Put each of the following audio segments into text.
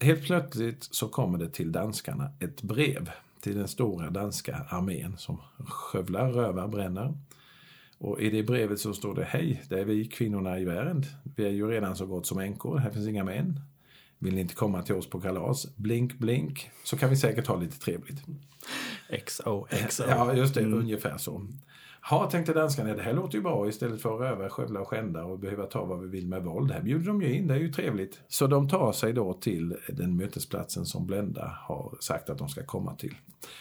helt plötsligt så kommer det till danskarna ett brev till den stora danska armén som skövlar, rövar, bränner. Och i det brevet så står det Hej, det är vi kvinnorna i världen. Vi är ju redan så gott som änkor, här finns inga män. Vill ni inte komma till oss på kalas? Blink, blink. Så kan vi säkert ha lite trevligt. XO, XO. Ja, just det. Mm. Ungefär så. Ja, tänkte danskarna, det här låter ju bra istället för att röva, skövla och skända och behöva ta vad vi vill med våld. Här bjuder de ju in, det är ju trevligt. Så de tar sig då till den mötesplatsen som Blenda har sagt att de ska komma till.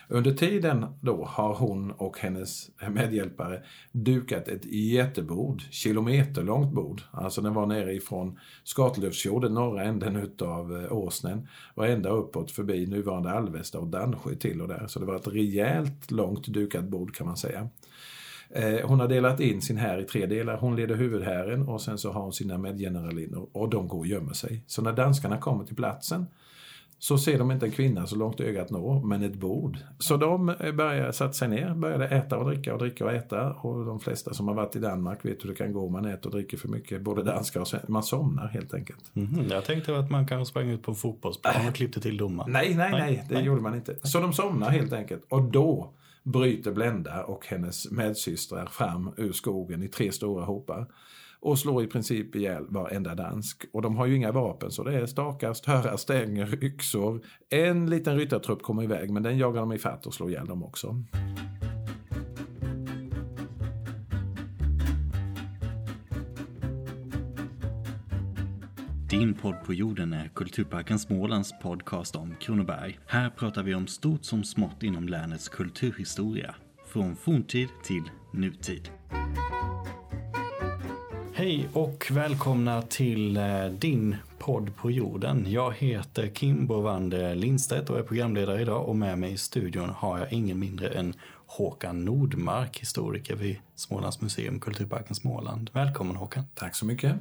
Under tiden då har hon och hennes medhjälpare dukat ett jättebord, kilometerlångt bord. Alltså den var nere ifrån Skatelövsfjorden, norra änden utav eh, Åsnen och ända uppåt förbi nuvarande Alvesta och Dansjö till och där. Så det var ett rejält långt dukat bord kan man säga. Eh, hon har delat in sin här i tre delar. Hon leder huvudhären och sen så har hon sina medgeneralinnor och de går och gömmer sig. Så när danskarna kommer till platsen så ser de inte en kvinna så långt ögat når, men ett bord. Så de eh, började sätta sig ner, började äta och dricka och dricka och äta. Och de flesta som har varit i Danmark vet hur det kan gå om man äter och dricker för mycket, både danskar och svenskar. Man somnar helt enkelt. Mm, jag tänkte att man kanske sprang ut på en fotbollsplan och klippte till domaren. Nej, nej, nej, nej, det nej. gjorde man inte. Så de somnar helt enkelt. Och då bryter Blenda och hennes medsystrar fram ur skogen i tre stora hopar och slår i princip ihjäl varenda dansk. Och de har ju inga vapen så det är stakar, störar, stänger, yxor. En liten ryttartrupp kommer iväg men den jagar de ifatt och slår ihjäl dem också. Din podd på jorden är Kulturparken Smålands podcast om Kronoberg. Här pratar vi om stort som smått inom länets kulturhistoria. Från forntid till nutid. Hej och välkomna till eh, din podd på jorden. Jag heter Kim Bovande Lindstedt och är programledare idag och med mig i studion har jag ingen mindre än Håkan Nordmark, historiker vid Smålands museum, Kulturparken Småland. Välkommen Håkan. Tack så mycket.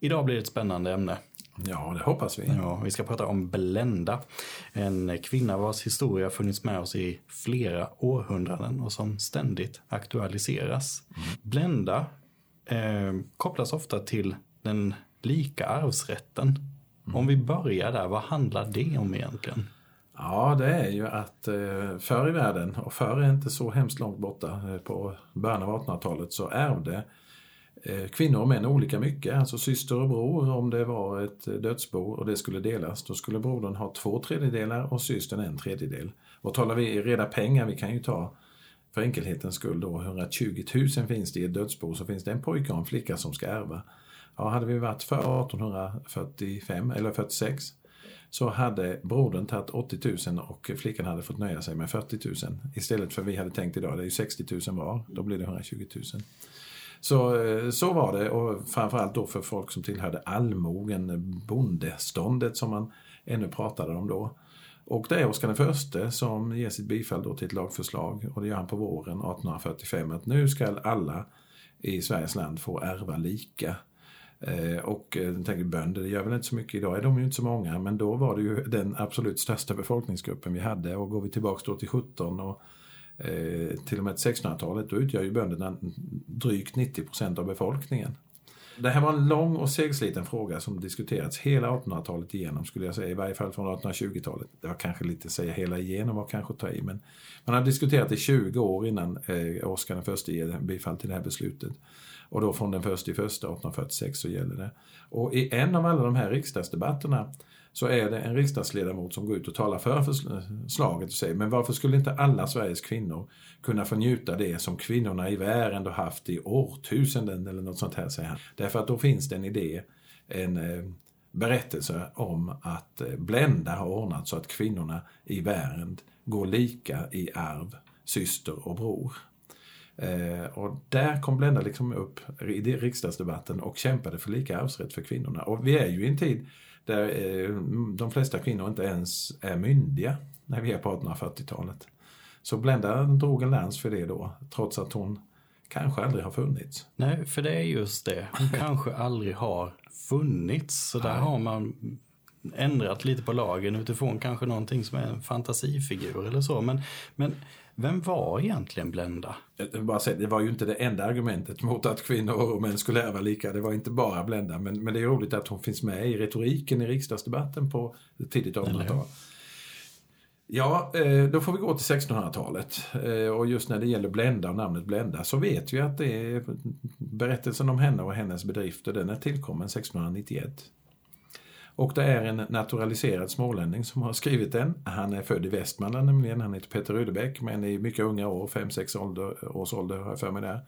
Idag blir det ett spännande ämne. Ja, det hoppas vi. Ja, vi ska prata om Blenda. En kvinna vars historia funnits med oss i flera århundraden och som ständigt aktualiseras. Mm. Blenda eh, kopplas ofta till den lika arvsrätten. Mm. Om vi börjar där, vad handlar det om egentligen? Ja, det är ju att eh, förr i världen, och förr är inte så hemskt långt borta, eh, på början av 1800-talet så ärvde eh, kvinnor och män olika mycket. Alltså syster och bror, om det var ett dödsbo och det skulle delas, då skulle brodern ha två tredjedelar och systern en tredjedel. Och talar vi i reda pengar, vi kan ju ta för enkelhetens skull då 120 000 finns det i ett dödsbo så finns det en pojke och en flicka som ska ärva. Ja, hade vi varit för 1845 eller 46 så hade brodern tagit 80 000 och flickan hade fått nöja sig med 40 000 istället för vi hade tänkt idag, det är ju 60 000 var, då blir det 120 000. Så, eh, så var det och framförallt då för folk som tillhörde allmogen, bondeståndet som man ännu pratade om då. Och det är Oscar I som ger sitt bifall då till ett lagförslag och det gör han på våren 1845 att nu ska alla i Sveriges land få ärva lika. Eh, och eh, tänker bönder, det gör väl inte så mycket idag, är de ju inte så många, men då var det ju den absolut största befolkningsgruppen vi hade och går vi tillbaks då till 17 och eh, till och med 1600-talet, då utgör ju bönderna drygt 90 procent av befolkningen. Det här var en lång och segsliten fråga som diskuterats hela 1800-talet igenom skulle jag säga, i varje fall från 1820-talet. Det var kanske lite att säga hela igenom var kanske att ta i, men man har diskuterat i 20 år innan eh, Oscar I ger bifall till det här beslutet. Och då från den första i första 1846 så gäller det. Och i en av alla de här riksdagsdebatterna så är det en riksdagsledamot som går ut och talar för förslaget och säger men varför skulle inte alla Sveriges kvinnor kunna få njuta det som kvinnorna i världen har haft i årtusenden eller något sånt här säger han. Därför att då finns det en idé, en eh, berättelse om att eh, Blenda har ordnat så att kvinnorna i världen går lika i arv, syster och bror. Eh, och där kom Blenda liksom upp i riksdagsdebatten och kämpade för lika arvsrätt för kvinnorna. Och vi är ju i en tid där eh, de flesta kvinnor inte ens är myndiga när vi är på 1840-talet. Så Blenda drog en lans för det då, trots att hon kanske aldrig har funnits. Nej, för det är just det. Hon kanske aldrig har funnits. Så där har man ändrat lite på lagen utifrån kanske någonting som är en fantasifigur eller så. Men, men vem var egentligen Blenda? bara säga, det var ju inte det enda argumentet mot att kvinnor och män skulle ärva lika. Det var inte bara Blenda. Men, men det är roligt att hon finns med i retoriken i riksdagsdebatten på tidigt 1800-tal. Ja, eh, då får vi gå till 1600-talet. Eh, och just när det gäller Blenda och namnet Blenda så vet vi att det är berättelsen om henne och hennes bedrifter, den är tillkommen 1691. Och det är en naturaliserad smålänning som har skrivit den. Han är född i Västmanland nämligen, han heter Peter Rudebeck, men i mycket unga år, 5-6 års ålder har jag för mig där.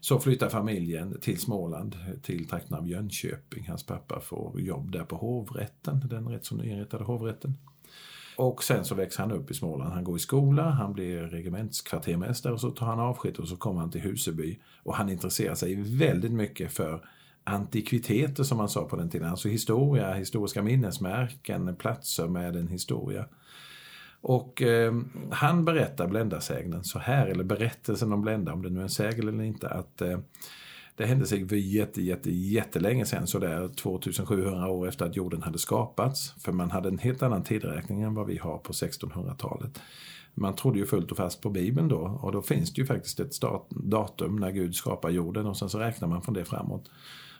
Så flyttar familjen till Småland, till trakten av Jönköping. Hans pappa får jobb där på hovrätten, den rätt så nyinrättade hovrätten. Och sen så växer han upp i Småland. Han går i skola, han blir regementskvartermästare och så tar han avsked och så kommer han till Huseby. Och han intresserar sig väldigt mycket för antikviteter som man sa på den tiden. Alltså historia, historiska minnesmärken, platser med en historia. Och eh, han berättar bländarsägnen så här, eller berättelsen om Blända, om det nu är en sägel eller inte, att eh, det hände sig för jätte, jätte, jättelänge sedan, sådär 2700 år efter att jorden hade skapats. För man hade en helt annan tidräkning än vad vi har på 1600-talet. Man trodde ju fullt och fast på Bibeln då och då finns det ju faktiskt ett datum när Gud skapar jorden och sen så räknar man från det framåt.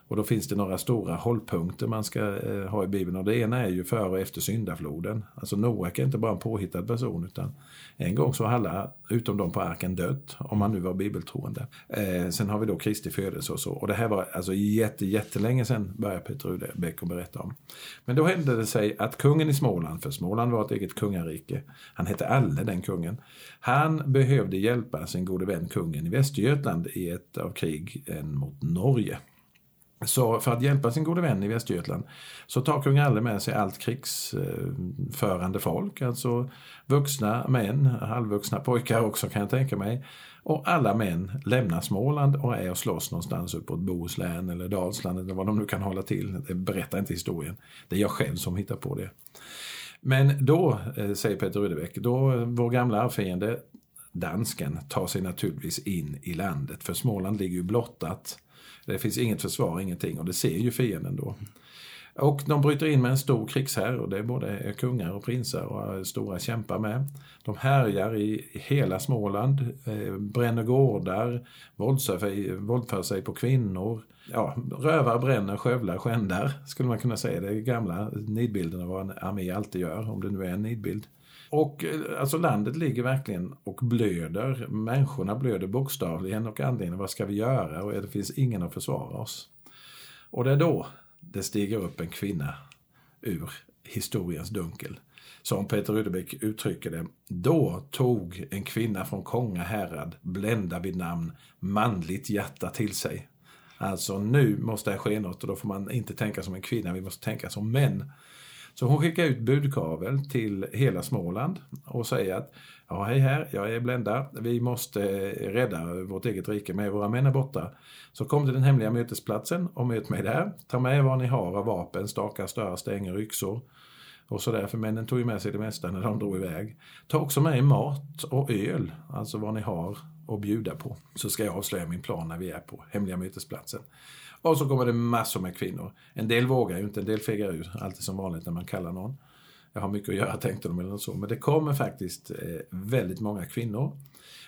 Och då finns det några stora hållpunkter man ska eh, ha i Bibeln. Och det ena är ju före och efter syndafloden. Alltså Noak är inte bara en påhittad person utan en gång så har alla, utom de på arken, dött. Om man nu var bibeltroende. Eh, sen har vi då Kristi födelse och så. Och det här var alltså jätte, jättelänge sedan började Peter Rudebeck att berätta om. Men då hände det sig att kungen i Småland, för Småland var ett eget kungarike. Han hette Alle den kungen. Han behövde hjälpa sin gode vän kungen i Västergötland i ett av krigen mot Norge. Så för att hjälpa sin gode vän i Västergötland så tar kung Alle med sig allt krigsförande folk, alltså vuxna män, halvvuxna pojkar också kan jag tänka mig. Och alla män lämnar Småland och är och slåss någonstans uppåt Bohuslän eller Dalsland eller vad de nu kan hålla till. Det berättar inte historien. Det är jag själv som hittar på det. Men då, eh, säger Peter Rudebeck, då eh, vår gamla arvfiende dansken tar sig naturligtvis in i landet. För Småland ligger ju blottat det finns inget försvar, ingenting och det ser ju fienden då. Och de bryter in med en stor krigsherr och det är både kungar och prinsar och stora kämpar med. De härjar i hela Småland, eh, bränner gårdar, våldför sig på kvinnor. Ja, rövar, bränner, skövlar, skändar skulle man kunna säga. Det är gamla nidbilden av vad en armé alltid gör, om det nu är en nidbild. Och eh, alltså landet ligger verkligen och blöder. Människorna blöder bokstavligen och anledningen vad ska vi göra? Och det finns ingen att försvara oss. Och det är då det stiger upp en kvinna ur historiens dunkel. Som Peter Rudebeck uttrycker det, då tog en kvinna från Konga härad, blända vid namn, manligt hjärta till sig. Alltså nu måste det ske något och då får man inte tänka som en kvinna, vi måste tänka som män. Så hon skickar ut budkavel till hela Småland och säger att ja, hej här, jag är Blenda, vi måste eh, rädda vårt eget rike med våra män är borta. Så kom till den hemliga mötesplatsen och möt mig där. Ta med vad ni har av vapen, stakar, störar, stänger, yxor och sådär, för männen tog ju med sig det mesta när de drog iväg. Ta också med mat och öl, alltså vad ni har att bjuda på. Så ska jag avslöja min plan när vi är på hemliga mötesplatsen. Och så kommer det massor med kvinnor. En del vågar ju inte, en del fegar ur. Alltid som vanligt när man kallar någon. Jag har mycket att göra tänkte de eller något så. Men det kommer faktiskt eh, väldigt många kvinnor.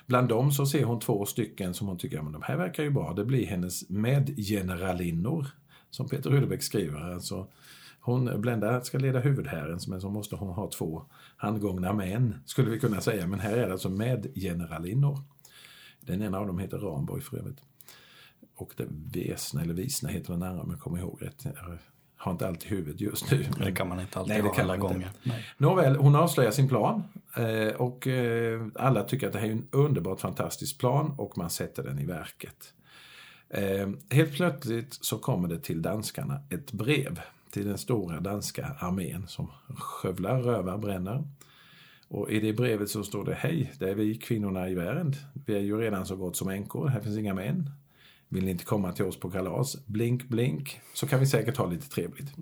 Bland dem så ser hon två stycken som hon tycker, ja men de här verkar ju bra. Det blir hennes medgeneralinnor. Som Peter Rudebeck skriver. Alltså, hon, Blenda ska leda huvudherren, men så måste hon ha två handgångna män, skulle vi kunna säga. Men här är det alltså medgeneralinnor. Den ena av dem heter Ramborg för övrigt och det Vesna, eller Visna heter den andra om jag kommer ihåg rätt. Jag har inte allt i huvudet just nu. Men... Det kan man inte alltid Nej, det kan alla gånger. Nej. Nåväl, hon avslöjar sin plan eh, och eh, alla tycker att det här är en underbart fantastisk plan och man sätter den i verket. Eh, helt plötsligt så kommer det till danskarna ett brev till den stora danska armén som skövlar, rövar, bränner. Och i det brevet så står det Hej, det är vi kvinnorna i världen. Vi är ju redan så gott som änkor, här finns inga män. Vill ni inte komma till oss på kalas? Blink, blink. Så kan vi säkert ha lite trevligt.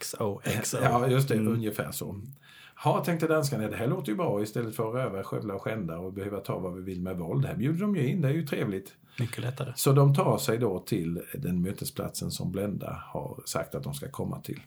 XO, XO. Ja, just det. Mm. Ungefär så. Ja, tänkte danskarna, det här låter ju bra istället för att röva, skövla och skända och behöva ta vad vi vill med våld. Här bjuder de ju in, det är ju trevligt. Mycket lättare. Så de tar sig då till den mötesplatsen som Blenda har sagt att de ska komma till.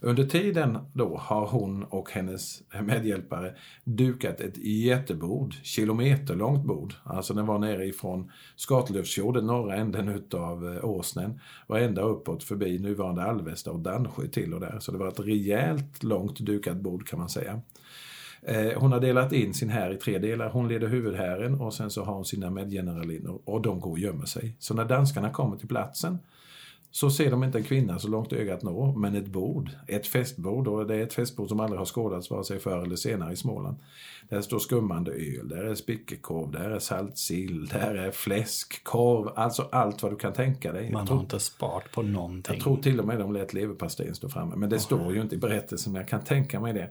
Under tiden då har hon och hennes medhjälpare dukat ett jättebord, kilometerlångt bord. Alltså den var nere ifrån Skatelövsfjorden, norra änden utav eh, Åsnen och ända uppåt förbi nuvarande Alvesta och Dansjö till och där. Så det var ett rejält långt dukat bord kan man säga. Eh, hon har delat in sin här i tre delar. Hon leder huvudhären och sen så har hon sina medgeneralinnor och de går och gömmer sig. Så när danskarna kommer till platsen så ser de inte en kvinna så långt ögat når, men ett bord, ett festbord och det är ett festbord som aldrig har skådats vare sig förr eller senare i Småland. Där står skummande öl, där är spickekorv, där är salt sill, där är fläsk, korv, alltså allt vad du kan tänka dig. Man tror, har inte sparat på någonting. Jag tror till och med de lät leverpastejen stå framme, men det oh. står ju inte i berättelsen, men jag kan tänka mig det.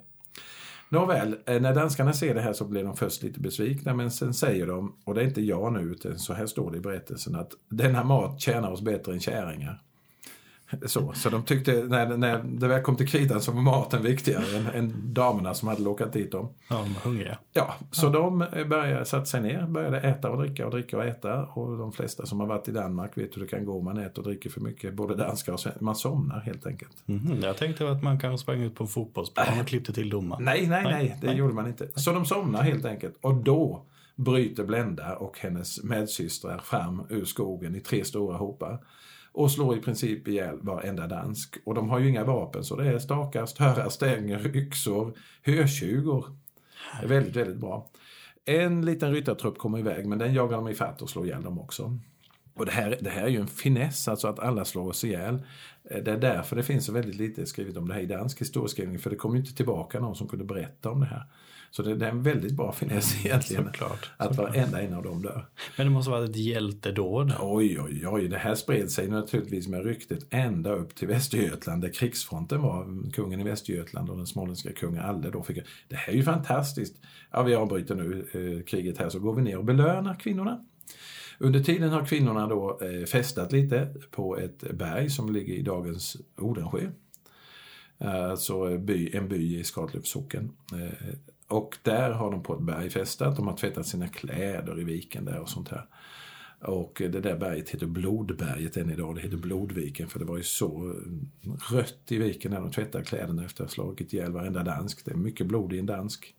Nåväl, eh, när danskarna ser det här så blir de först lite besvikna men sen säger de, och det är inte jag nu utan så här står det i berättelsen, att denna mat tjänar oss bättre än käringar. Så, så de tyckte, när, när det väl kom till kritan så var maten viktigare än, än damerna som hade lockat dit dem. Ja, de var hungriga. Ja, så ja. de började, satte sig ner, började äta och dricka och dricka och äta. Och de flesta som har varit i Danmark vet hur det kan gå om man äter och dricker för mycket, både danskar och svenskar. Man somnar helt enkelt. Mm, jag tänkte att man kanske sprang ut på fotbollsplan och klippte till domaren. Nej, nej, nej, nej det nej. gjorde man inte. Så de somnar helt enkelt. Och då bryter Blenda och hennes medsystrar fram ur skogen i tre stora hopar och slår i princip ihjäl varenda dansk. Och de har ju inga vapen så det är stakar, störar, stänger, yxor, hötjugor. Det är väldigt, väldigt bra. En liten ryttartrupp kommer iväg men den jagar de ifatt och slår ihjäl dem också. Och det här, det här är ju en finess, alltså att alla slår oss ihjäl. Eh, det är därför det finns så väldigt lite skrivet om det här i dansk historieskrivning, för det kom ju inte tillbaka någon som kunde berätta om det här. Så det, det är en väldigt bra finess egentligen. Såklart, att såklart. varenda en av dem dör. Men det måste vara ett hjältedåd? Oj, oj, oj. Det här spred sig naturligtvis med ryktet ända upp till Västergötland där krigsfronten var. Kungen i Västergötland och den småländska kungen Alle då fick... Det här är ju fantastiskt. Ja, vi avbryter nu eh, kriget här så går vi ner och belönar kvinnorna. Under tiden har kvinnorna då eh, festat lite på ett berg som ligger i dagens Odensjö. Alltså by, en by i Skatlöfs socken. Och där har de på ett berg festat. De har tvättat sina kläder i viken där och sånt här. Och det där berget heter Blodberget än idag. Det heter Blodviken för det var ju så rött i viken när de tvättade kläderna efter att ha slagit ihjäl varenda dansk. Det är mycket blod i en dansk.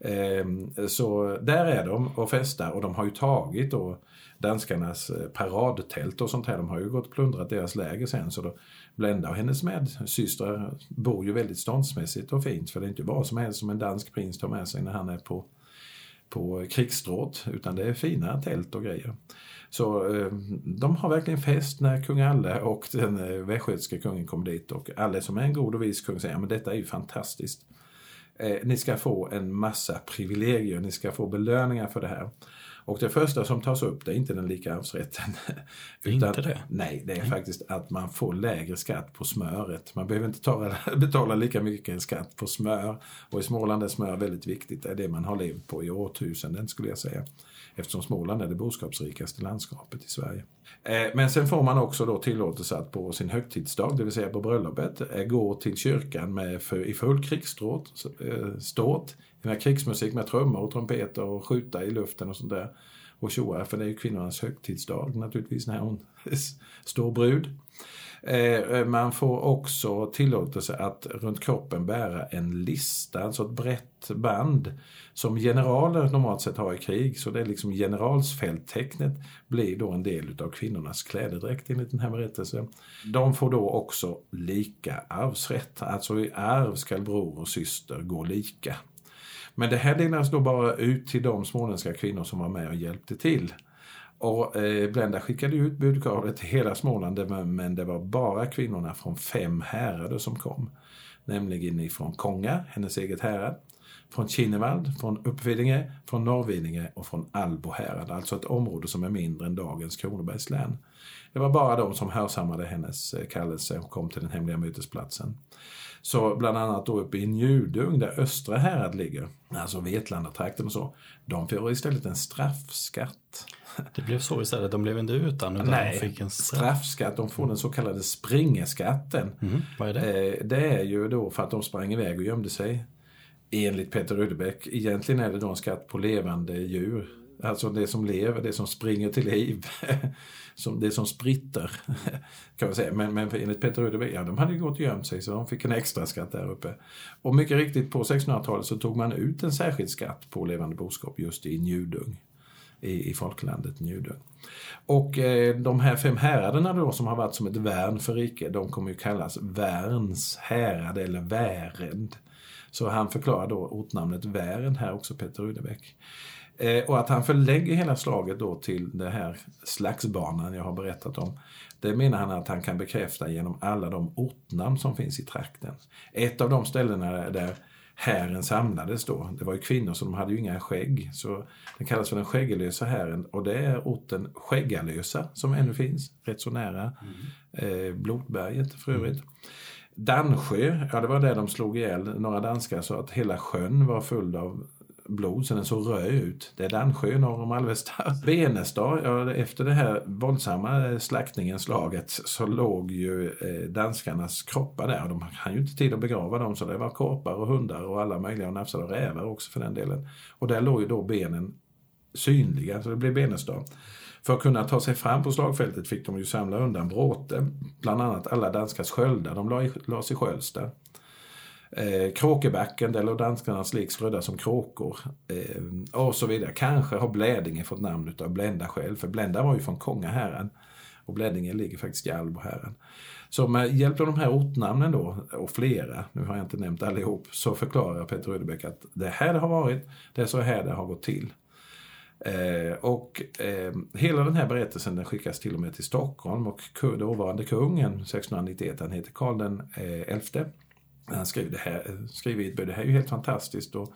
Ehm, så där är de och festar och de har ju tagit då danskarnas paradtält och sånt här. De har ju gått och plundrat deras läger sen. Så då Blenda och hennes medsystrar bor ju väldigt ståndsmässigt och fint. För det är inte vad som helst som en dansk prins tar med sig när han är på, på krigsstråt. Utan det är fina tält och grejer. Så eh, de har verkligen fest när kung Alle och den eh, västgötske kungen kom dit. Och Alle som är en god och vis kung säger men detta är ju fantastiskt. Eh, ni ska få en massa privilegier, ni ska få belöningar för det här. Och det första som tas upp det är inte den lika arvsrätten. Utan, inte det? Nej, det är nej. faktiskt att man får lägre skatt på smöret. Man behöver inte ta, betala lika mycket skatt på smör. Och i Småland är smör väldigt viktigt. Det är det man har levt på i årtusenden skulle jag säga. Eftersom Småland är det boskapsrikaste landskapet i Sverige. Eh, men sen får man också då tillåtelse att på sin högtidsdag, det vill säga på bröllopet, eh, gå till kyrkan med för, i full krigsstråt, eh, ståt, med krigsmusik med trummor och trumpeter och skjuta i luften och sånt där. Och tjoa, för det är ju kvinnornas högtidsdag naturligtvis när hon står brud. Eh, eh, man får också tillåtelse att runt kroppen bära en lista, alltså ett brett band som generaler normalt sett har i krig. Så det är liksom generalsfälttecknet blir då en del av kvinnornas klädedräkt enligt den här berättelsen. De får då också lika arvsrätt, alltså i arv skall bror och syster gå lika. Men det här delades då bara ut till de småländska kvinnor som var med och hjälpte till. Och eh, Blenda skickade ut budkavlet till hela Småland men det var bara kvinnorna från fem härader som kom. Nämligen ifrån Konga, hennes eget härad, från Kinnevald, från Uppvidinge, från Norrvidinge och från Albo härad. Alltså ett område som är mindre än dagens Kronobergs län. Det var bara de som hörsammade hennes eh, kallelse och kom till den hemliga mötesplatsen. Så bland annat då uppe i Njudung där Östra härad ligger, alltså Vetlandatrakten och så, de får istället en straffskatt. Det blev så istället, de blev inte utan utan Nej, de fick en straff. straffskatt. De får den så kallade springeskatten. Mm, vad är det? Eh, det är ju då för att de sprang iväg och gömde sig. Enligt Peter Rudebäck, egentligen är det då en skatt på levande djur alltså det som lever, det som springer till liv, som det som spritter. kan man säga. Men, men enligt Peter Rudebeck, ja de hade ju gått och gömt sig så de fick en extra skatt där uppe. Och mycket riktigt på 1600-talet så tog man ut en särskild skatt på levande boskap just i Njudung, i, i folklandet Njudung. Och eh, de här fem häraderna då som har varit som ett värn för riket, de kommer ju kallas Värns härad eller Värend. Så han förklarar då ortnamnet Värend här också, Peter Rudebeck. Eh, och att han förlägger hela slaget då till den här slagsbanan jag har berättat om. Det menar han att han kan bekräfta genom alla de ortnamn som finns i trakten. Ett av de ställena där hären samlades då, det var ju kvinnor så de hade ju inga skägg. Så den kallas för den skäggelösa hären och det är orten Skäggalösa som ännu finns, rätt så nära mm. eh, Blotberget för övrigt. Mm. Dansjö, ja det var där de slog ihjäl några danskar så att hela sjön var full av blod så den såg röd ut. Det är Dansjö norr om Alvesta. Benestad, ja, efter det här våldsamma eh, slaktningen, slaget, så låg ju eh, danskarnas kroppar där. De hade ju inte tid att begrava dem så det var korpar och hundar och alla möjliga och nafsade och rävar också för den delen. Och där låg ju då benen synliga, så det blev Benestad. För att kunna ta sig fram på slagfältet fick de ju samla undan bråte. Bland annat alla danskars sköldar, de la, i Skölsta. Eh, Kråkebacken, där danskarnas lik strödda som kråkor. Eh, och så vidare. Kanske har Blädinge fått namnet av Blända själv, för Blända var ju från Kongaherren. Och Blädinge ligger faktiskt i Alboherren. Så med hjälp av de här ortnamnen då, och flera, nu har jag inte nämnt allihop, så förklarar Peter Rödebäck att det här det har varit, det är så här det har gått till. Eh, och eh, hela den här berättelsen den skickas till och med till Stockholm och dåvarande kungen 1691, han heter Karl den eh, elfte. Han skrev det här, skrev i ett det här är ju helt fantastiskt och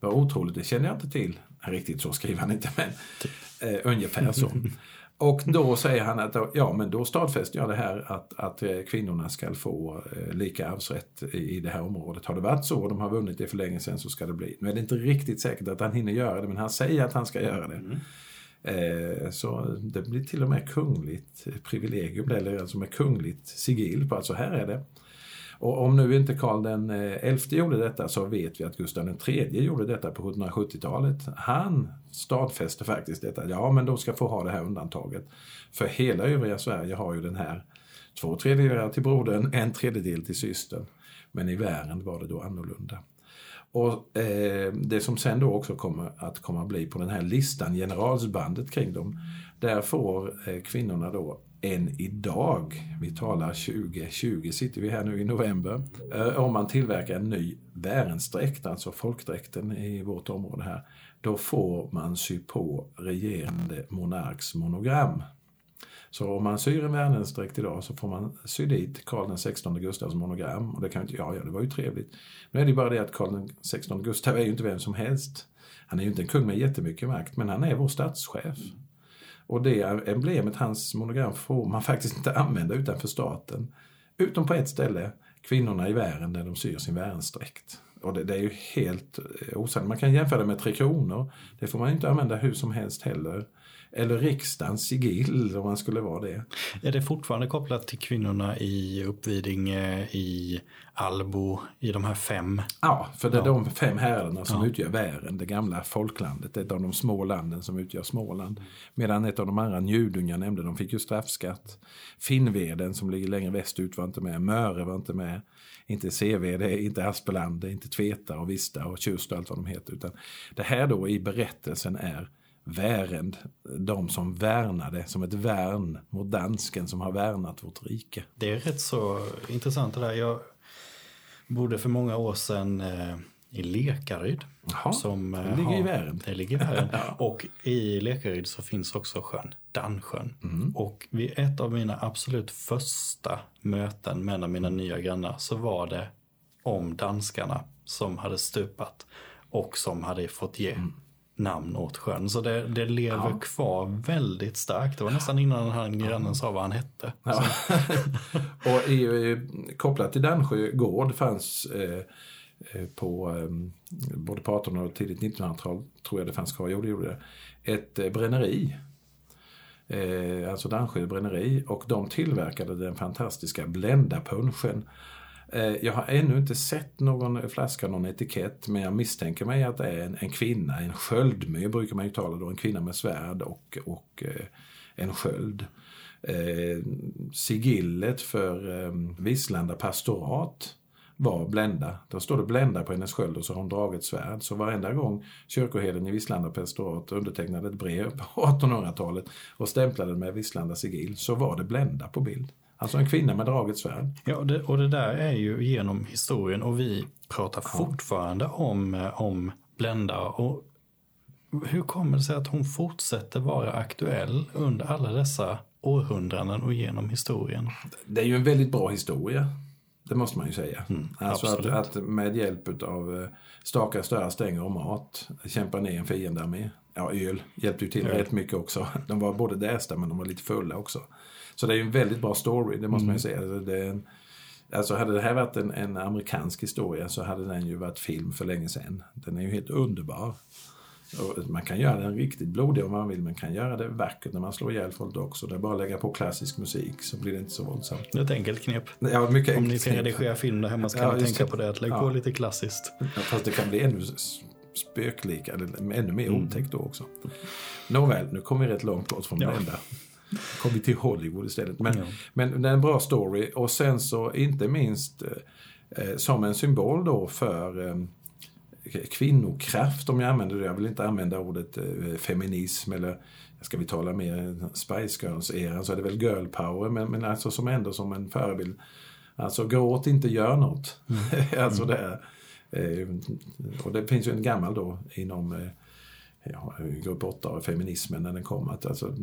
var otroligt, det kände jag inte till. Riktigt så skriver han inte men eh, ungefär så. Och då säger han att ja, men då stadfäster jag det här att, att eh, kvinnorna ska få eh, lika arvsrätt i, i det här området. Har det varit så och de har vunnit det för länge sedan så ska det bli. Nu är det inte riktigt säkert att han hinner göra det men han säger att han ska göra det. Mm. Eh, så det blir till och med kungligt privilegium, eller alltså med kungligt sigill på att så här är det. Och om nu inte Karl den eh, XI gjorde detta så vet vi att Gustav III gjorde detta på 1770-talet. Han stadfäste faktiskt detta. Ja, men de ska få ha det här undantaget. För hela övriga Sverige har ju den här två tredjedelar till brodern, en tredjedel till systern. Men i världen var det då annorlunda. Och eh, Det som sen då också kommer att komma bli på den här listan, generalsbandet kring dem, där får eh, kvinnorna då än idag, vi talar 2020, sitter vi här nu i november, eh, om man tillverkar en ny Värensträkt, alltså folkdräkten i vårt område här, då får man sy på regerande monarks monogram. Så om man syr en Värensträkt idag så får man sy dit Karl XVI Gustavs monogram. Och det kan inte, ja, ja, det var ju trevligt. Nu är det bara det att Karl XVI Gustav är ju inte vem som helst. Han är ju inte en kung med jättemycket makt, men han är vår statschef. Och det emblemet, hans monogram, får man faktiskt inte använda utanför staten. Utom på ett ställe, kvinnorna i vären, där de syr sin värensträkt. Och det, det, är ju helt eh, osannolikt. Man kan jämföra det med Tre Kronor. Det får man inte använda hur som helst heller. Eller riksdagens sigill om man skulle vara det. Är det fortfarande kopplat till kvinnorna i Uppvidinge, i Albo, i de här fem? Ja, för det är ja. de fem herrarna som ja. utgör Vären, det gamla folklandet. Ett av de små landen som utgör Småland. Medan ett av de andra, Njudung jag nämnde, de fick ju straffskatt. Finnveden som ligger längre västut var inte med. Möre var inte med. Inte Sevede, inte Aspeland, inte Tveta och Vista och Tjust och allt vad de heter. Utan det här då i berättelsen är Värend, de som värnade som ett värn mot dansken som har värnat vårt rike. Det är rätt så intressant det där. Jag bodde för många år sedan eh, i Lekaryd. Jaha, som, det ligger har, i Värend. Det ligger i Värend. Och i Lekaryd så finns också sjön Dannsjön. Mm. Och vid ett av mina absolut första möten med mina nya grannar så var det om danskarna som hade stupat och som hade fått ge mm namn åt sjön. Så det, det lever ja. kvar väldigt starkt. Det var nästan innan här grannen sa vad han hette. Ja. och i, kopplat till Dannsjö gård fanns eh, eh på eh, både på 1800 och tidigt 1900-tal, tror jag det fanns kvar, jo det gjorde det, ett eh, bränneri. Eh, alltså Dannsjö bränneri och de tillverkade den fantastiska Bländapunschen Eh, Eh, jag har ännu inte sett någon flaska, någon etikett, men jag misstänker mig att det är en, en kvinna, en sköldmö brukar man ju tala då, en kvinna med svärd och, och eh, en sköld. Eh, sigillet för eh, Vislanda pastorat var Blenda. Då står det Blenda på hennes sköld och så har hon dragit svärd. Så varenda gång kyrkoherden i Vislanda pastorat undertecknade ett brev på 1800-talet och stämplade med Vislanda sigill så var det Blenda på bild. Alltså en kvinna med draget svärd. Ja, det, och det där är ju genom historien och vi pratar ja. fortfarande om, eh, om Blenda. Och hur kommer det sig att hon fortsätter vara aktuell under alla dessa århundraden och genom historien? Det är ju en väldigt bra historia. Det måste man ju säga. Mm, alltså att, att, med hjälp av eh, staka störa stänger och mat kämpa ner en fiendearmé. Ja, öl hjälpte ju till ja. rätt mycket också. De var både dästa men de var lite fulla också. Så det är ju en väldigt bra story, det måste mm. man ju mm. säga. Alltså, det en, alltså hade det här varit en, en, amerikansk historia så hade den ju varit film för länge sedan. Den är ju helt underbar. Och man kan göra den riktigt blodig om man vill, men kan göra det vackert när man slår ihjäl folk också. Det är bara att lägga på klassisk musik så blir det inte så våldsamt. Det är ett enkelt knep. Ja, mycket om ni ska redigera film där hemma ska ja, ni tänka på det, att lägga ja. på lite klassiskt. Ja, fast det kan bli ännu spöklika, eller ännu mer mm. otäckt då också. Nåväl, nu kommer vi rätt långt bort från ja. det enda kom vi till Hollywood istället. Men, ja. men det är en bra story och sen så inte minst eh, som en symbol då för eh, kvinnokraft om jag använder det. Jag vill inte använda ordet eh, feminism eller ska vi tala mer Spice Girls-eran så är det väl girl power men, men alltså som ändå som en förebild. Alltså gråt inte, gör något. Mm. alltså det är, eh, och det finns ju en gammal då inom eh, ja, grupp 8 av feminismen när den kom. Att, alltså,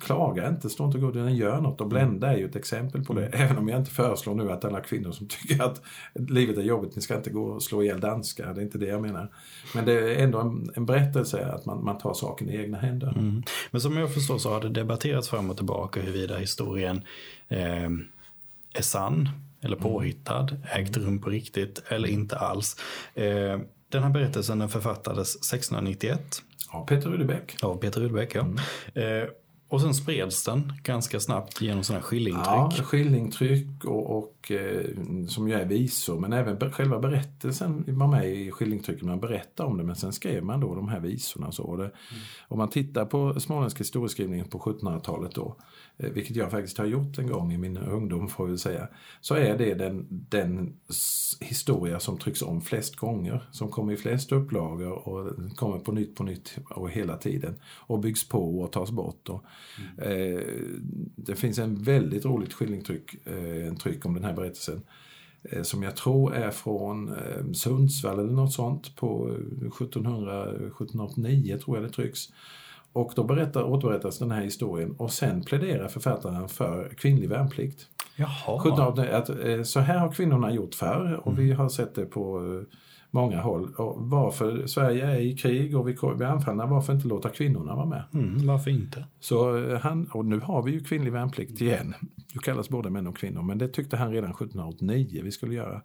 klaga inte, stå inte och gå, den gör något. Och Blenda är ju ett exempel på det. Mm. Även om jag inte föreslår nu att alla kvinnor som tycker att livet är jobbigt, ni ska inte gå och slå ihjäl danskar. Det är inte det jag menar. Men det är ändå en, en berättelse att man, man tar saken i egna händer. Mm. Men som jag förstår så har det debatterats fram och tillbaka huruvida historien eh, är sann eller mm. påhittad, mm. ägt rum på riktigt eller inte alls. Eh, den här berättelsen den författades 1691 Ja, Peter Rudebäck. Ja, Peter Rudebäck, ja. Mm. Eh, och sen spreds den ganska snabbt genom sådana här skillingtryck. Ja, skillingtryck och, och eh, som ju är visor. Men även själva berättelsen var med i skillingtrycket. Man berättade om det men sen skrev man då de här visorna. Och så. Det, mm. Om man tittar på småländsk historieskrivning på 1700-talet då vilket jag faktiskt har gjort en gång i min ungdom får vi säga, så är det den, den historia som trycks om flest gånger, som kommer i flest upplagor och kommer på nytt på nytt och hela tiden och byggs på och tas bort. Och, mm. eh, det finns en väldigt roligt skildringstryck, eh, en tryck om den här berättelsen eh, som jag tror är från eh, Sundsvall eller något sånt på 1700, 1789 tror jag det trycks. Och då berättar, återberättas den här historien och sen pläderar författaren för kvinnlig värnplikt. Jaha. Att, eh, så här har kvinnorna gjort förr och mm. vi har sett det på eh, många håll. Och varför Sverige är i krig och vi blir anfallna, varför inte låta kvinnorna vara med? Mm, varför inte? Så eh, han, och nu har vi ju kvinnlig värnplikt igen. Du kallas både män och kvinnor, men det tyckte han redan 1789 vi skulle göra.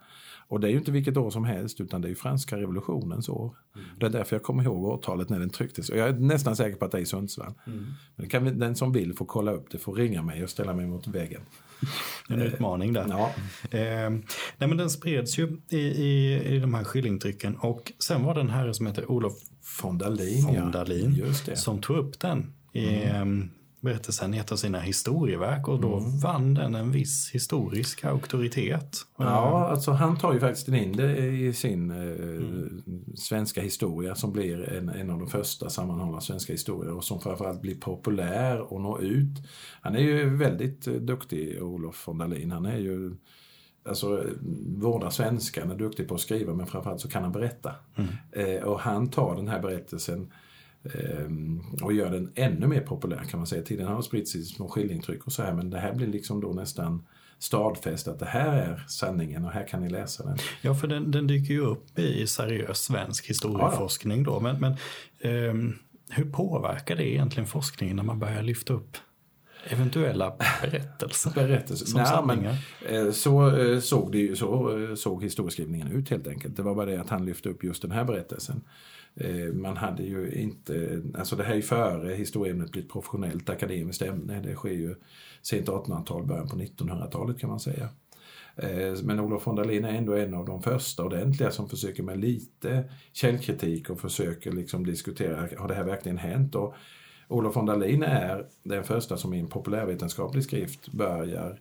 Och det är ju inte vilket år som helst utan det är ju franska revolutionens år. Mm. Det är därför jag kommer ihåg årtalet när den trycktes. Och jag är nästan säker på att det är i Sundsvall. Mm. Men kan vi, den som vill får kolla upp det, får ringa mig och ställa mig mot väggen. En utmaning där. Ja. Eh, nej men den spreds ju i, i, i de här skillingtrycken och sen var det en herre som heter Olof von Dalin, ja. som tog upp den i, mm. Berättelsen i ett av sina historieverk och då mm. vann den en viss historisk auktoritet. Ja, alltså han tar ju faktiskt in det i sin eh, mm. svenska historia som blir en, en av de första sammanhållna svenska historier och som framförallt blir populär och når ut. Han är ju väldigt eh, duktig, Olof von Dalin. Han är ju alltså, vårdar svenskan, är duktig på att skriva men framförallt så kan han berätta. Mm. Eh, och han tar den här berättelsen och gör den ännu mer populär kan man säga. Tiden har spritts i små skillingtryck och så här men det här blir liksom då nästan stadfäst att det här är sanningen och här kan ni läsa den. Ja, för den, den dyker ju upp i seriös svensk historieforskning då. Men, men eh, hur påverkar det egentligen forskningen när man börjar lyfta upp eventuella berättelser? berättelser. Som Nej, men, eh, så, eh, såg det, så eh, såg historieskrivningen ut helt enkelt. Det var bara det att han lyfte upp just den här berättelsen. Eh, man hade ju inte, alltså det här är före historieämnet blir ett professionellt akademiskt ämne. Det sker ju sent 1800-tal, början på 1900-talet kan man säga. Eh, men Olof von Dalin är ändå en av de första ordentliga som försöker med lite källkritik och försöker liksom diskutera, har det här verkligen hänt? Och Olof von Dalin är den första som i en populärvetenskaplig skrift börjar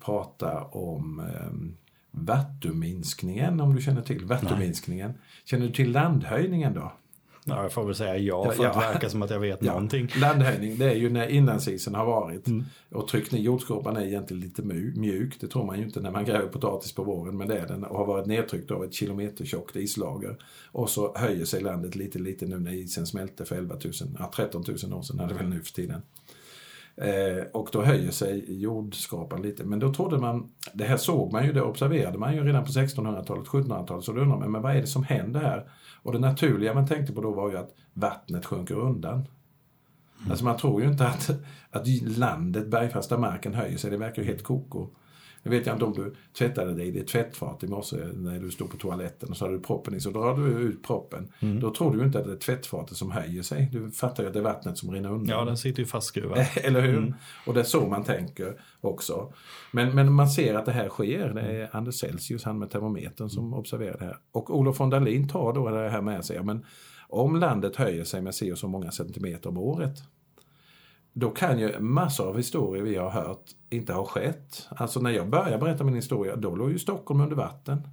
prata om eh, vattuminskningen, om du känner till vattuminskningen. Känner du till landhöjningen då? Ja, jag får väl säga ja för Ja, att ja. verkar som att jag vet Ja, någonting. Landhöjning, det är ju när inlandsisen har varit och tryckt ner jordskorpan är egentligen lite mjuk. Det tror man ju inte när man gräver potatis på våren, men det är den och har varit nedtryckt av ett kilometertjockt islager. Och så höjer sig landet lite, lite nu när isen smälte för 11 000, ja, 13 000 år sedan är det väl nu för tiden. Eh, och då höjer sig jordskrapan lite. Men då trodde man, det här såg man ju, det observerade man ju redan på 1600-talet, 1700-talet. Så då undrar man, men vad är det som händer här? Och det naturliga man tänkte på då var ju att vattnet sjunker undan. Alltså man tror ju inte att, att landet, bergfasta marken höjer sig, det verkar ju helt koko. Jag vet inte om du tvättade dig i ditt tvättfat i morse när du stod på toaletten och så hade du proppen i, så drar du ut proppen. Då tror du inte att det är tvättfatet som höjer sig. Du fattar ju att det är vattnet som rinner undan. Ja, den sitter ju fastskruvad. Eller hur? Och det är så man tänker också. Men, men man ser att det här sker. Det är Anders Celsius, han med termometern, som observerar det här. Och Olof von Dalin tar då det här med sig. Men om landet höjer sig med si och så många centimeter om året då kan ju massor av historier vi har hört inte ha skett. Alltså när jag började berätta min historia, då låg ju Stockholm under vatten.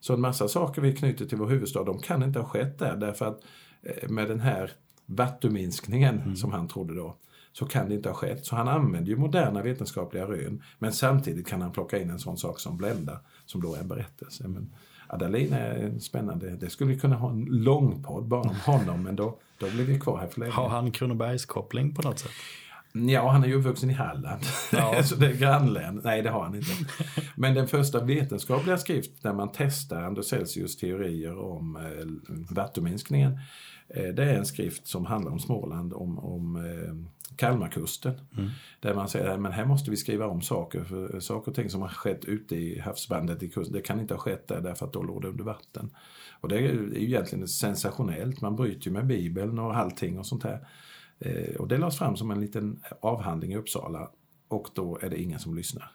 Så en massa saker vi knyter till vår huvudstad, de kan inte ha skett där därför att eh, med den här vattuminskningen som han trodde då, så kan det inte ha skett. Så han använder ju moderna vetenskapliga rön, men samtidigt kan han plocka in en sån sak som Blenda, som då är en berättelse. Men Adalin är spännande. Det skulle vi kunna ha en lång podd bara om honom, men då, då blir vi kvar här för länge. Har han Kronobergskoppling på något sätt? Ja, han är ju uppvuxen i Halland. Ja. så det är grannlän. Nej, det har han inte. Men den första vetenskapliga skrift där man testar Anders Celsius teorier om eh, vattenminskningen. Eh, det är en skrift som handlar om Småland, om, om eh, Kalmarkusten. Där man säger att här måste vi skriva om saker. För saker och ting som har skett ute i havsbandet i kusten, det kan inte ha skett där därför att då låg det under vatten. Och det är ju det är ju egentligen sensationellt. Man bryter ju med Bibeln och allting och sånt här. Eh, och det lades fram som en liten avhandling i Uppsala och då är det ingen som lyssnar.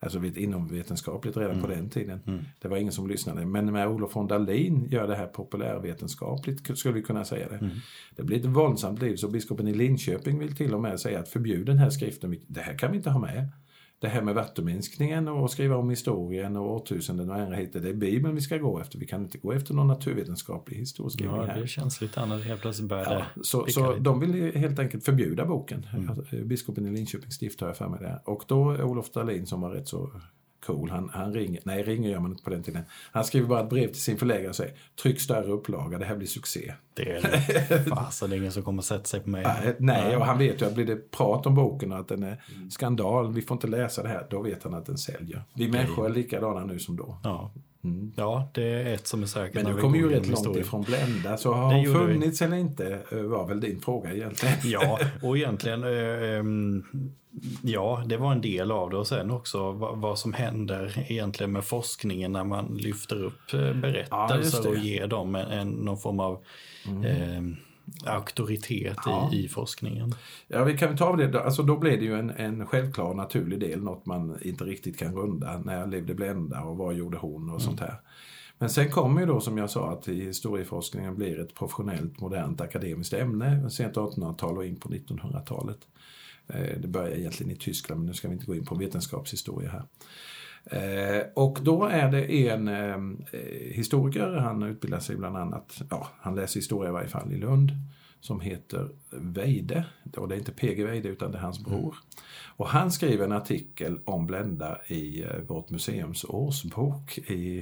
Alltså vet- inomvetenskapligt redan på den tiden. Det var ingen som lyssnade. Men när Olof von Dalin gör det här populärvetenskapligt skulle vi kunna säga det. Det blir ett våldsamt liv så biskopen i Linköping vill till och med säga att förbjud den här skriften. Det här kan vi inte ha med. Det här med vattenminskningen och skriva om historien och årtusenden och ändra hit det. Är Bibeln vi ska gå efter. Vi kan inte gå efter någon naturvetenskaplig historieskrivning Ja, här. det känns lite annat helt plötsligt började Ja, så så lite. de vill helt enkelt förbjuda boken. Biskopen i Linköpings stift har jag för mig det. Och då är Olof Dahlin som var rätt så cool, han, han ringer, nej ringer gör man inte på den tiden. Han skriver bara ett brev till sin förläggare och säger tryck större upplaga, det här blir succé. Det är det. Fasen, det är ingen som kommer sätta sig på mig. Nej, nej, och han vet ju att blir det prat om boken och att den är skandal, vi får inte läsa det här, då vet han att den säljer. Vi människor är likadana nu som då. Ja. Ja, det är ett som är säkert. Men du kommer ju rätt långt ifrån Blenda, så har hon gjorde vi. funnits eller inte eh, var väl din fråga egentligen. Ja, och egentligen, eh, ehm, ja, det var en del av det. Och sen också vad, som händer egentligen med forskningen när man lyfter upp eh, Ja, just berättelser det. och ger dem en, någon form av eh, auktoritet Ja. i, i forskningen. Ja, vi kan ta det. Alltså, då blev det ju en, en självklar naturlig del, något man inte riktigt kan runda. När levde Blenda och vad gjorde hon och sånt här. Men sen kommer ju då, som jag sa, att historieforskningen blir ett professionellt, modernt, akademiskt ämne. Sent 1800-tal och in på 1900-talet. Eh, Det börjar egentligen i Tyskland, men nu ska vi inte gå in på vetenskapshistoria här. Eh, och då är det en eh, historiker, han utbildar sig bland annat, ja, han läser historia i varje fall i Lund, som heter Weide. Och det är inte PG Weide utan det är hans bror. Och han skriver en artikel om Blenda i eh, vårt museums årsbok i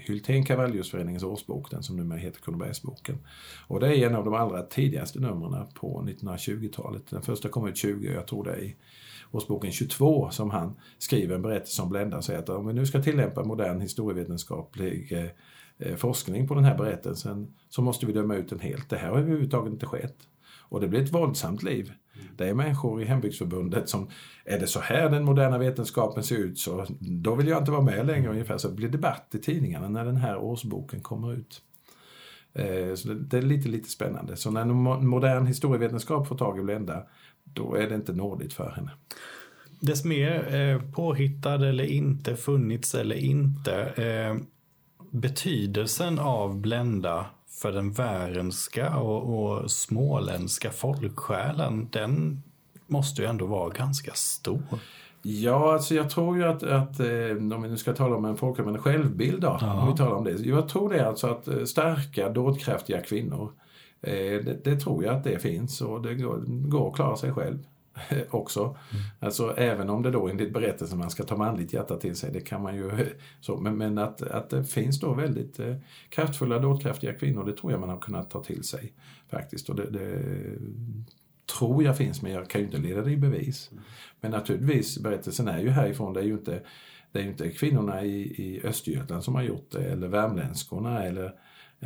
Hylten Cavalliusföreningens årsbok, den som numera heter Kronobergsboken. Och det är en av de allra tidigaste numren på 1920-talet. Den första kom ut 20, jag tror det är årsboken 22 som han skriver en berättelse om Blenda och säger att om vi nu ska tillämpa modern historievetenskaplig eh, eh, forskning på den här berättelsen så måste vi döma ut den helt. Det här har överhuvudtaget inte skett. Och det blir ett våldsamt liv. Det är människor i Hembygdsförbundet som, är det så här den moderna vetenskapen ser ut så då vill jag inte vara med längre ungefär. Så det blir debatt i tidningarna när den här årsboken kommer ut. Eh, Så det, är lite, lite spännande. Så när modern historievetenskap får tag i Blenda, då är det inte nådigt för henne. Dess mer eh, påhittad eller inte, funnits eller inte. Eh, betydelsen av Blenda för den värendska och, och småländska folksjälen, den måste ju ändå vara ganska stor. Ja, alltså jag tror ju att, att eh, om vi nu ska tala om en folkallmän självbild då, Ja. om vi talar om det. Jag tror det alltså att starka, dådkraftiga kvinnor, det, det tror jag att det finns och det går, går att klara sig själv också. Alltså även om det då enligt berättelsen man ska ta manligt hjärta till sig, det kan man ju så, men, men att, att det finns då väldigt eh, kraftfulla, dådkraftiga kvinnor, det tror jag man har kunnat ta till sig faktiskt. Och det, det tror jag finns, men jag kan ju inte leda det i bevis. Men naturligtvis, berättelsen är ju härifrån, det är ju inte, det är inte kvinnorna i, i Östergötland som har gjort det, eller värmländskorna, eller,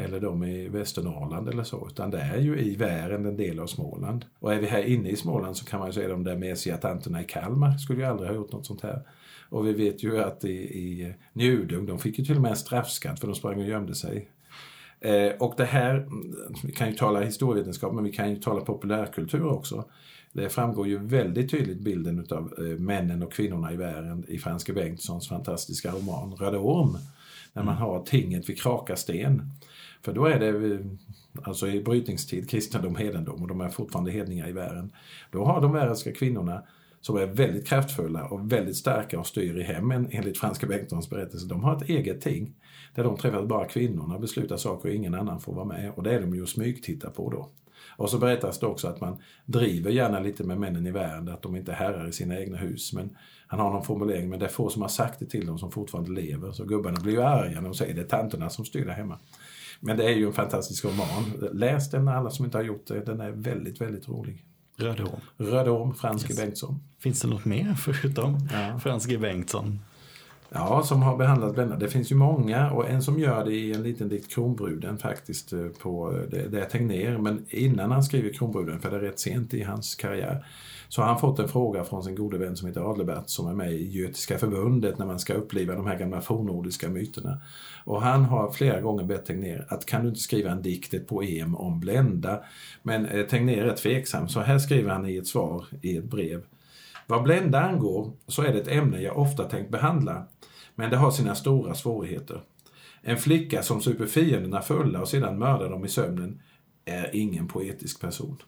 eller de i Västernorrland eller så, utan det är ju i Vären, en del av Småland. Och är vi här inne i Småland så kan man ju säga de där mesiga tanterna i Kalmar skulle ju aldrig ha gjort något sånt här. Och vi vet ju att i, i Njudung, de fick ju till och med en straffskatt för de sprang och gömde sig. Eh, och det här, mm, vi kan ju tala historievetenskap men vi kan ju tala populärkultur också. Det framgår ju väldigt tydligt bilden utav eh, männen och kvinnorna i världen i Franske Bengtssons fantastiska roman Röde Orm. När man har tinget vid Krakasten. För då är det, eh, alltså i brytningstid, kristendom, hedendom och de är fortfarande hedningar i världen. Då har de världska kvinnorna som är väldigt kraftfulla och väldigt starka och styr i hemmen enligt Franska Bengtssons berättelse. De har ett eget ting där de träffar bara kvinnorna och beslutar saker och ingen annan får vara med. Och det är de ju smygtittar på då. Och så berättas det också att man driver gärna lite med männen i världen, att de inte är herrar i sina egna hus. Men han har någon formulering, men det är få som har sagt det till dem som fortfarande lever. Så gubbarna blir ju arga när de säger det är tanterna som styr där hemma. Men det är ju en fantastisk roman. Läs den alla som inte har gjort det, den är väldigt, väldigt rolig. Röd Orm. Röd Orm, Franske Yes. Bengtsson. Finns det något mer förutom Ja. Frans G Bengtsson? Ja, som har behandlat Blenda. Det finns ju många och en som gör det i en liten dikt Kronbruden faktiskt eh, på det, det är Tegnér. Men innan han skriver Kronbruden, för det är rätt sent i hans karriär, så har han fått en fråga från sin gode vän som heter Adelbert som är med i Götiska förbundet när man ska uppliva de här gamla fornnordiska myterna. Och han har flera gånger bett Tegnér att kan du inte skriva en dikt, ett poem om Blenda? Men eh, Tegnér är tveksam, så här skriver han i ett svar i ett brev. Vad Blenda angår så är det ett ämne jag ofta tänkt behandla, men det har sina stora svårigheter. En flicka som super fienderna fulla och sedan mördar dem i sömnen är ingen poetisk person.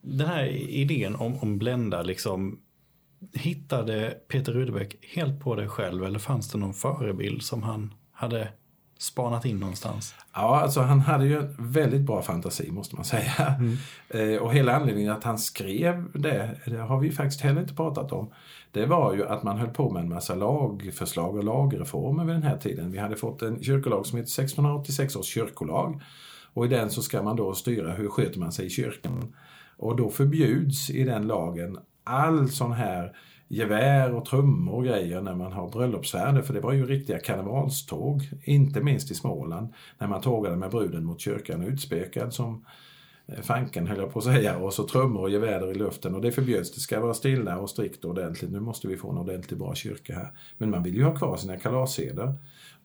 Den här idén om, om Blenda, liksom, hittade Peter Rudbeck helt på det själv eller fanns det någon förebild som han hade spanat in någonstans? Ja, alltså han hade ju en väldigt bra fantasi måste man säga. Eh, och hela anledningen att han skrev det, det har vi faktiskt heller inte pratat om. Det var ju att man höll på med en massa lagförslag och lagreformer vid den här tiden. Vi hade fått en kyrkolag som heter 1686 års kyrkolag. Och i den så ska man då styra hur sköter man sig i kyrkan. Och då förbjuds i den lagen all sån här gevär och trummor och grejer när man har bröllopsfärder, för det var ju riktiga karnevalståg, inte minst i Småland, när man tågade med bruden mot kyrkan utspökad som eh, fanken höll jag på att säga, och så trummor och gevär i luften. Och det förbjöds, det ska vara stilla och strikt och ordentligt, nu måste vi få en ordentligt bra kyrka här. Men man vill ju ha kvar sina kalasseder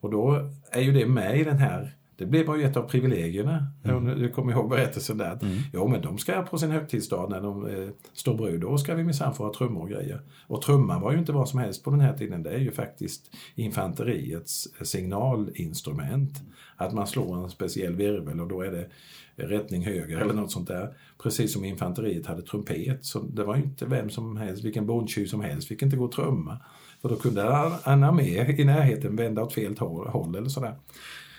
och då är ju det med i den här det blev bara ett av privilegierna. Mm. Du kommer ihåg berättelsen där. Mm. Jo, men de ska på sin högtidsdag när de eh, står brud, då ska vi minsann få ha trummor och grejer. Och trumman var ju inte vad som helst på den här tiden. Det är ju faktiskt infanteriets signalinstrument. Att man slår en speciell virvel och då är det rättning höger eller något sånt där. Precis som infanteriet hade trumpet. Så det var ju inte vem som helst, vilken bondtjuv som helst fick inte gå och trumma. För då kunde en armé i närheten vända åt fel håll eller sådär.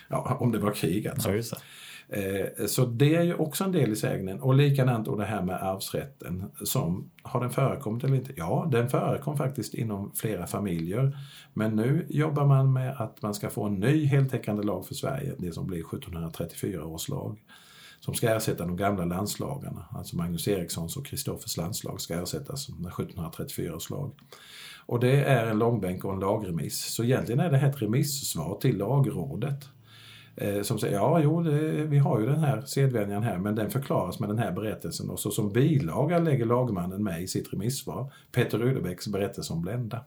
Ja, om det var krig alltså. Ja, eh, så det är ju också en del i sägnen. Och likadant då det här med arvsrätten. Som, har den förekommit eller inte? Ja, den förekom faktiskt inom flera familjer. Men nu jobbar man med att man ska få en ny heltäckande lag för Sverige. Det som blir 1734 års lag. Som ska ersätta de gamla landslagarna. Alltså Magnus Erikssons och Kristoffers landslag ska ersättas med 1734 års lag. Och det är en långbänk och en lagremiss. Så egentligen är det här ett remissvar till lagrådet Eh, som säger ja, jo, det, vi har ju den här sedvänjan här, men den förklaras med den här berättelsen och så som bilaga lägger lagmannen med i sitt remissvar Peter Rudebecks berättelse om Blenda.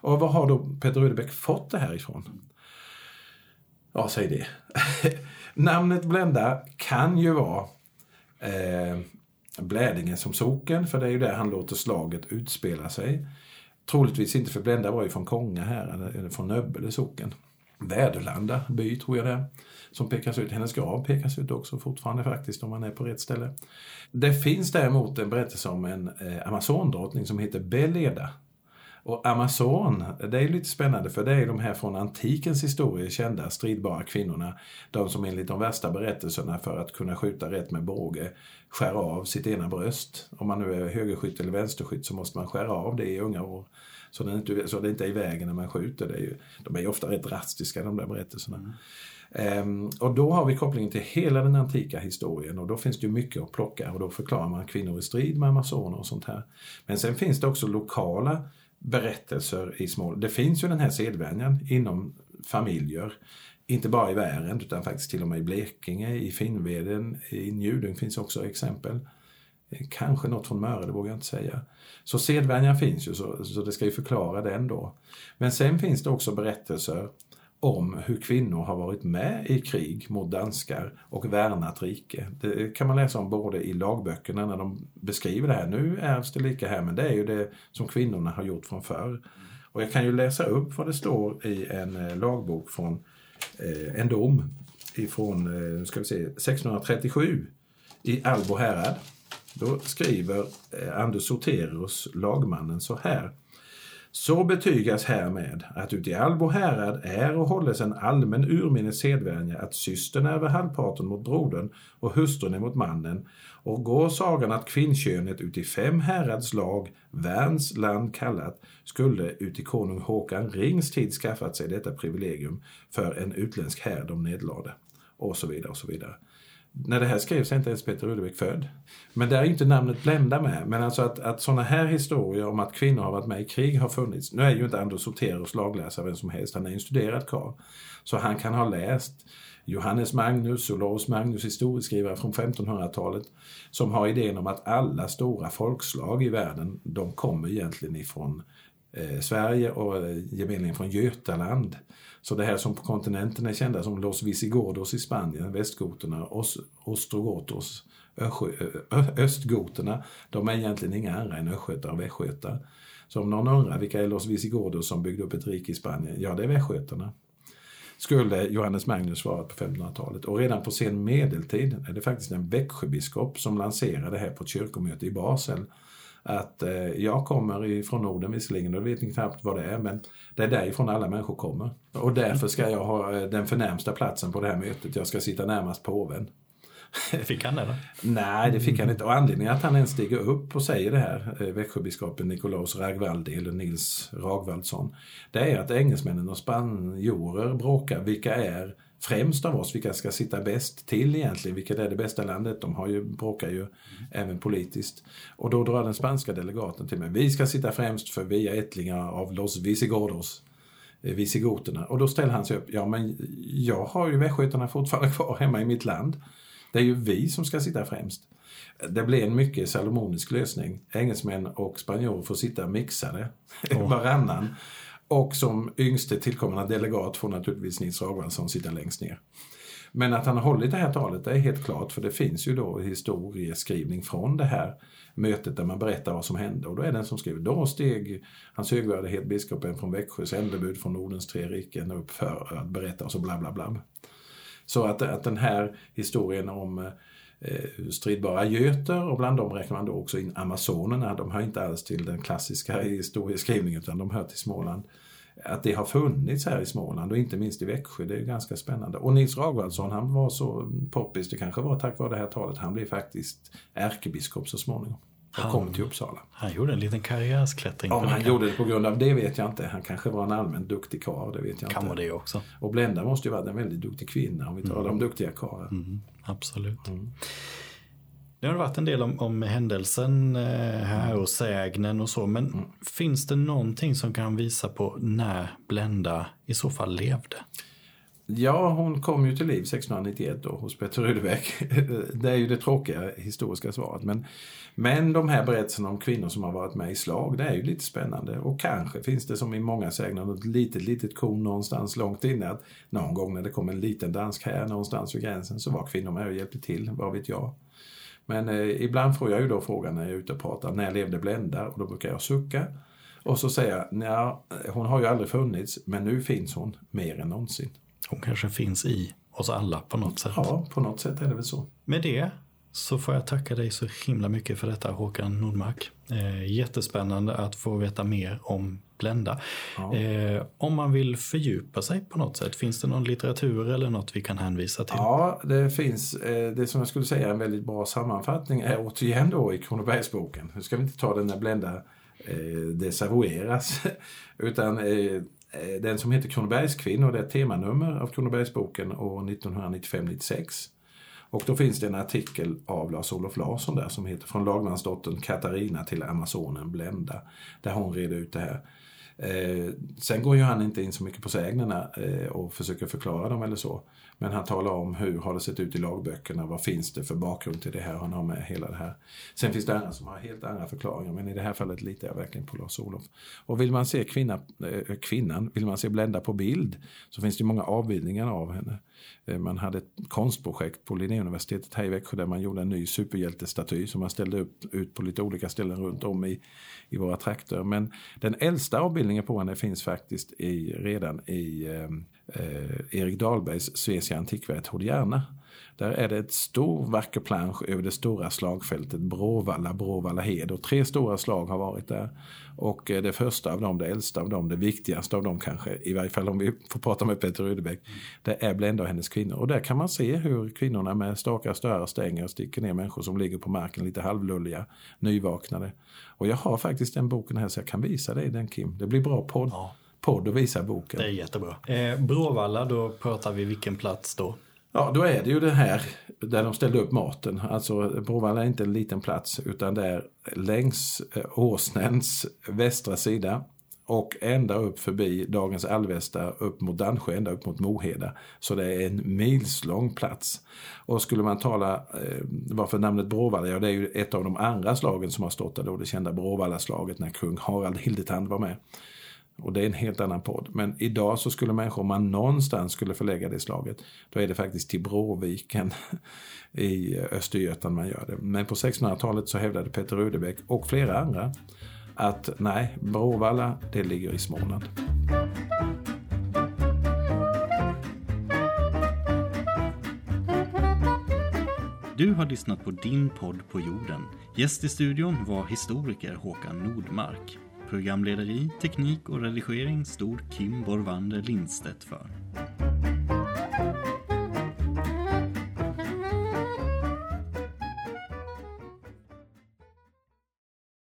Och var har då Peter Rudebeck fått det här ifrån? Ja, säg det. Namnet Blenda kan ju vara eh, Blädingen som socken, för det är ju där han låter slaget utspela sig. Troligtvis inte för Blenda var ju från Konga här, eller från Nöbbele socken. Väderlanda by tror jag det är, som pekas ut. Hennes grav pekas ut också fortfarande faktiskt om man är på rätt ställe. Det finns däremot en berättelse om en eh, amazondrottning som heter Beleda. Och Amazon, det är lite spännande för det är de här från antikens historia kända stridbara kvinnorna. De som enligt de värsta berättelserna för att kunna skjuta rätt med båge skär av sitt ena bröst. Om man nu är högerskytt eller vänsterskytt så måste man skära av det i unga år. Så det inte, så det inte är i vägen när man skjuter. Det är ju, de är ju ofta rätt drastiska de där berättelserna. Mm. Um, och då har vi kopplingen till hela den antika historien och då finns det ju mycket att plocka och då förklarar man kvinnor i strid med amazoner och sånt här. Men sen finns det också lokala berättelser i Småland. Det finns ju den här sedvänjan inom familjer. Inte bara i Värend utan faktiskt till och med i Blekinge, i Finnveden, i Njudung finns också exempel. Eh, kanske något från Möre, det vågar jag inte säga. Så sedvänjan finns ju, så, så det ska ju förklara den då. Men sen finns det också berättelser om hur kvinnor har varit med i krig mot danskar och värnat rike. Det kan man läsa om både i lagböckerna när de beskriver det här. Nu ärvs det lika här, men det är ju det som kvinnorna har gjort från förr. Och jag kan ju läsa upp vad det står i en eh, lagbok från eh, en dom ifrån eh, ska vi se, 1637 i Albo härad. Då skriver eh, Anders Soterus, lagmannen, så här. Så betygas härmed att uti Albo härad är och hålles en allmän urminnes sedvänja att systern är över halvparten mot brodern och hustrun är mot mannen och går sagan att kvinnkönet uti fem härads lag, Värns land kallat, skulle uti konung Håkan Rings tid skaffat sig detta privilegium för en utländsk här de nedlade. Och så vidare och så vidare när det här skrevs är inte ens Peter Rudebeck född. Men där är inte namnet Blenda med. Men alltså att, att sådana här historier om att kvinnor har varit med i krig har funnits. Nu är ju inte Anders Soterus lagläsare vem som helst, han är en studerad karl. Så han kan ha läst Johannes Magnus, Olaus Magnus, historieskrivare från 1500-talet, som har idén om att alla stora folkslag i världen, de kommer egentligen ifrån eh, Sverige och eh, gemenligen från Götaland. Så det här som på kontinenten är kända som Los Visigodos i Spanien, västgoterna, Os Ostrogotos, östgoterna, de är egentligen inga andra än östgötar och västgötar. Så om någon undrar vilka är Los Visigodos som byggde upp ett rike i Spanien? Ja, det är västgötarna. Skulle Johannes Magnus svarat på 1500-talet. Och redan på sen medeltid är det faktiskt en Växjöbiskop som lanserade det här på ett kyrkomöte i Basel att eh, jag kommer ifrån Norden visserligen, och vet ni knappt vad det är, men det är därifrån alla människor kommer. Och därför ska jag ha eh, den förnämsta platsen på det här mötet. Jag ska sitta närmast påven. Fick han det då? Nej, det fick han inte. Och anledningen att han ens stiger upp och säger det här, eh, Växjöbiskopen Nikolaus Ragvaldi eller Nils Ragvaldsson, det är att engelsmännen och spanjorer bråkar. Vilka är främst av oss, vilka ska sitta bäst till egentligen, vilket är det bästa landet? De har ju, bråkar ju mm. även politiskt. Och då drar den spanska delegaten till mig, vi ska sitta främst för vi är ättlingar av Los Visigodos eh, visigoterna. Och då ställer han sig upp, ja men jag har ju västgötarna fortfarande kvar hemma i mitt land. Det är ju vi som ska sitta främst. Det blir en mycket salomonisk lösning. Engelsmän och spanjorer får sitta mixade oh. varannan. Och som yngste tillkommande delegat får naturligtvis Nils Ragvaldsson sitta längst ner. Men att han har hållit det här talet det är helt klart för det finns ju då historieskrivning från det här mötet där man berättar vad som hände och då är den som skriver, då steg hans högvärdighet biskopen från Växjö sändebud från Nordens tre riken upp för att berätta och så bla bla bla. Så att, att den här historien om eh, Eh, stridbara göter och bland dem räknar man då också in amazonerna. De hör inte alls till den klassiska historieskrivningen utan de hör till Småland. Att det har funnits här i Småland och inte minst i Växjö, det är ganska spännande. Och Nils Ragvaldsson, han var så poppis, det kanske var tack vare det här talet, han blev faktiskt ärkebiskop så småningom. Och han, kom till Uppsala. Han gjorde en liten karriärsklättring. Om han gjorde det på grund av det vet jag inte. Han kanske var en allmänt duktig karl, det vet jag kan inte. vara det också. Och Blenda måste ju varit en väldigt duktig kvinna om vi talar mm. om duktiga karlar. Mm, absolut. Mm. Det har varit en del om, om händelsen eh, här och sägnen och så, men mm. finns det någonting som kan visa på när Blenda i så fall levde? Ja, hon kom ju till liv 1691 då hos Peter Rudebeck. Det är ju det tråkiga historiska svaret. Men, men de här berättelserna om kvinnor som har varit med i slag, det är ju lite spännande. Och kanske finns det som i många sägner något litet, litet korn någonstans långt inne. Att någon gång när det kom en liten dansk här någonstans vid gränsen så var kvinnor med och hjälpte till, vad vet jag. Men eh, ibland får jag ju då frågan när jag är ute och pratar, när jag levde Blenda? Och då brukar jag sucka Och så säger jag, hon har ju aldrig funnits, men nu finns hon mer än någonsin. Hon kanske finns i oss alla på något sätt. Ja, på något sätt är det väl så. Med det så får jag tacka dig så himla mycket för detta Håkan Nordmark. Eh, jättespännande att få veta mer om Blenda. Ja. Eh, om man vill fördjupa sig på något sätt, finns det någon litteratur eller något vi kan hänvisa till? Ja, det finns. Eh, det som jag skulle säga är en väldigt bra sammanfattning är återigen då i Kronobergsboken. Nu ska vi inte ta den när Blenda eh, desavoueras, utan eh, Eh, den som heter Kronobergskvinnor, det är ett temanummer av Kronobergsboken år 1995-96. Och då finns det en artikel av Lars-Olof Larsson där som heter Från lagmansdottern Katarina till Amazonen Blenda. Där hon reder ut det här. Eh, sen går ju han inte in så mycket på sägnerna eh, och försöker förklara dem eller så. Men han talar om hur har det sett ut i lagböckerna, vad finns det för bakgrund till det här, han har med hela det här. Sen finns det andra som har helt andra förklaringar, men i det här fallet litar jag verkligen på Lars-Olof. Och vill man se kvinna, eh, kvinnan, vill man se Blenda på bild, så finns det många avbildningar av henne. Eh, man hade ett konstprojekt på Linnéuniversitetet här i Växjö där man gjorde en ny superhjältestaty som man ställde upp ut på lite olika ställen runt om i, i våra trakter. Men den äldsta avbildningen på henne finns faktiskt i, redan i eh, eh, Erik Dahlbergs Svesia antikvariat Hodierna. Där är det ett stor vacker plansch över det stora slagfältet Bråvalla, Bråvalla hed. Och tre stora slag har varit där. Och eh, det första av dem, det äldsta av dem, det viktigaste av dem kanske, i varje fall om vi får prata med Peter Rudebäck, det är Blenda och hennes kvinnor. Och där kan man se hur kvinnorna med stakar, störar, stänger och sticker ner människor som ligger på marken lite halvlulliga, nyvaknade. Och jag har faktiskt den boken här så jag kan visa dig den Kim. Det blir bra podd. Ja podd och visa boken. Det är jättebra. Eh, Bråvalla, då pratar vi vilken plats då? Ja, då är det ju det här där de ställde upp maten. Alltså Bråvalla är inte en liten plats utan det är längs eh, Åsnens västra sida och ända upp förbi dagens Alvesta upp mot Dansjö, ända upp mot Moheda. Så det är en milslång plats. Och skulle man tala, eh, varför namnet Bråvalla? Ja, det är ju ett av de andra slagen som har stått där då, det kända Bråvallaslaget när kung Harald Hildetand var med. Och det är en helt annan podd. Men idag så skulle människor, om man någonstans skulle förlägga det slaget, då är det faktiskt till Bråviken i Östergötland man gör det. Men på 1600-talet så hävdade Peter Rudebeck och flera andra att nej, Bråvalla, det ligger i Småland. Du har lyssnat på Din podd på jorden. Gäst i studion var historiker Håkan Nordmark. Programlederi, teknik och redigering stod Kim Borvander Lindstedt för.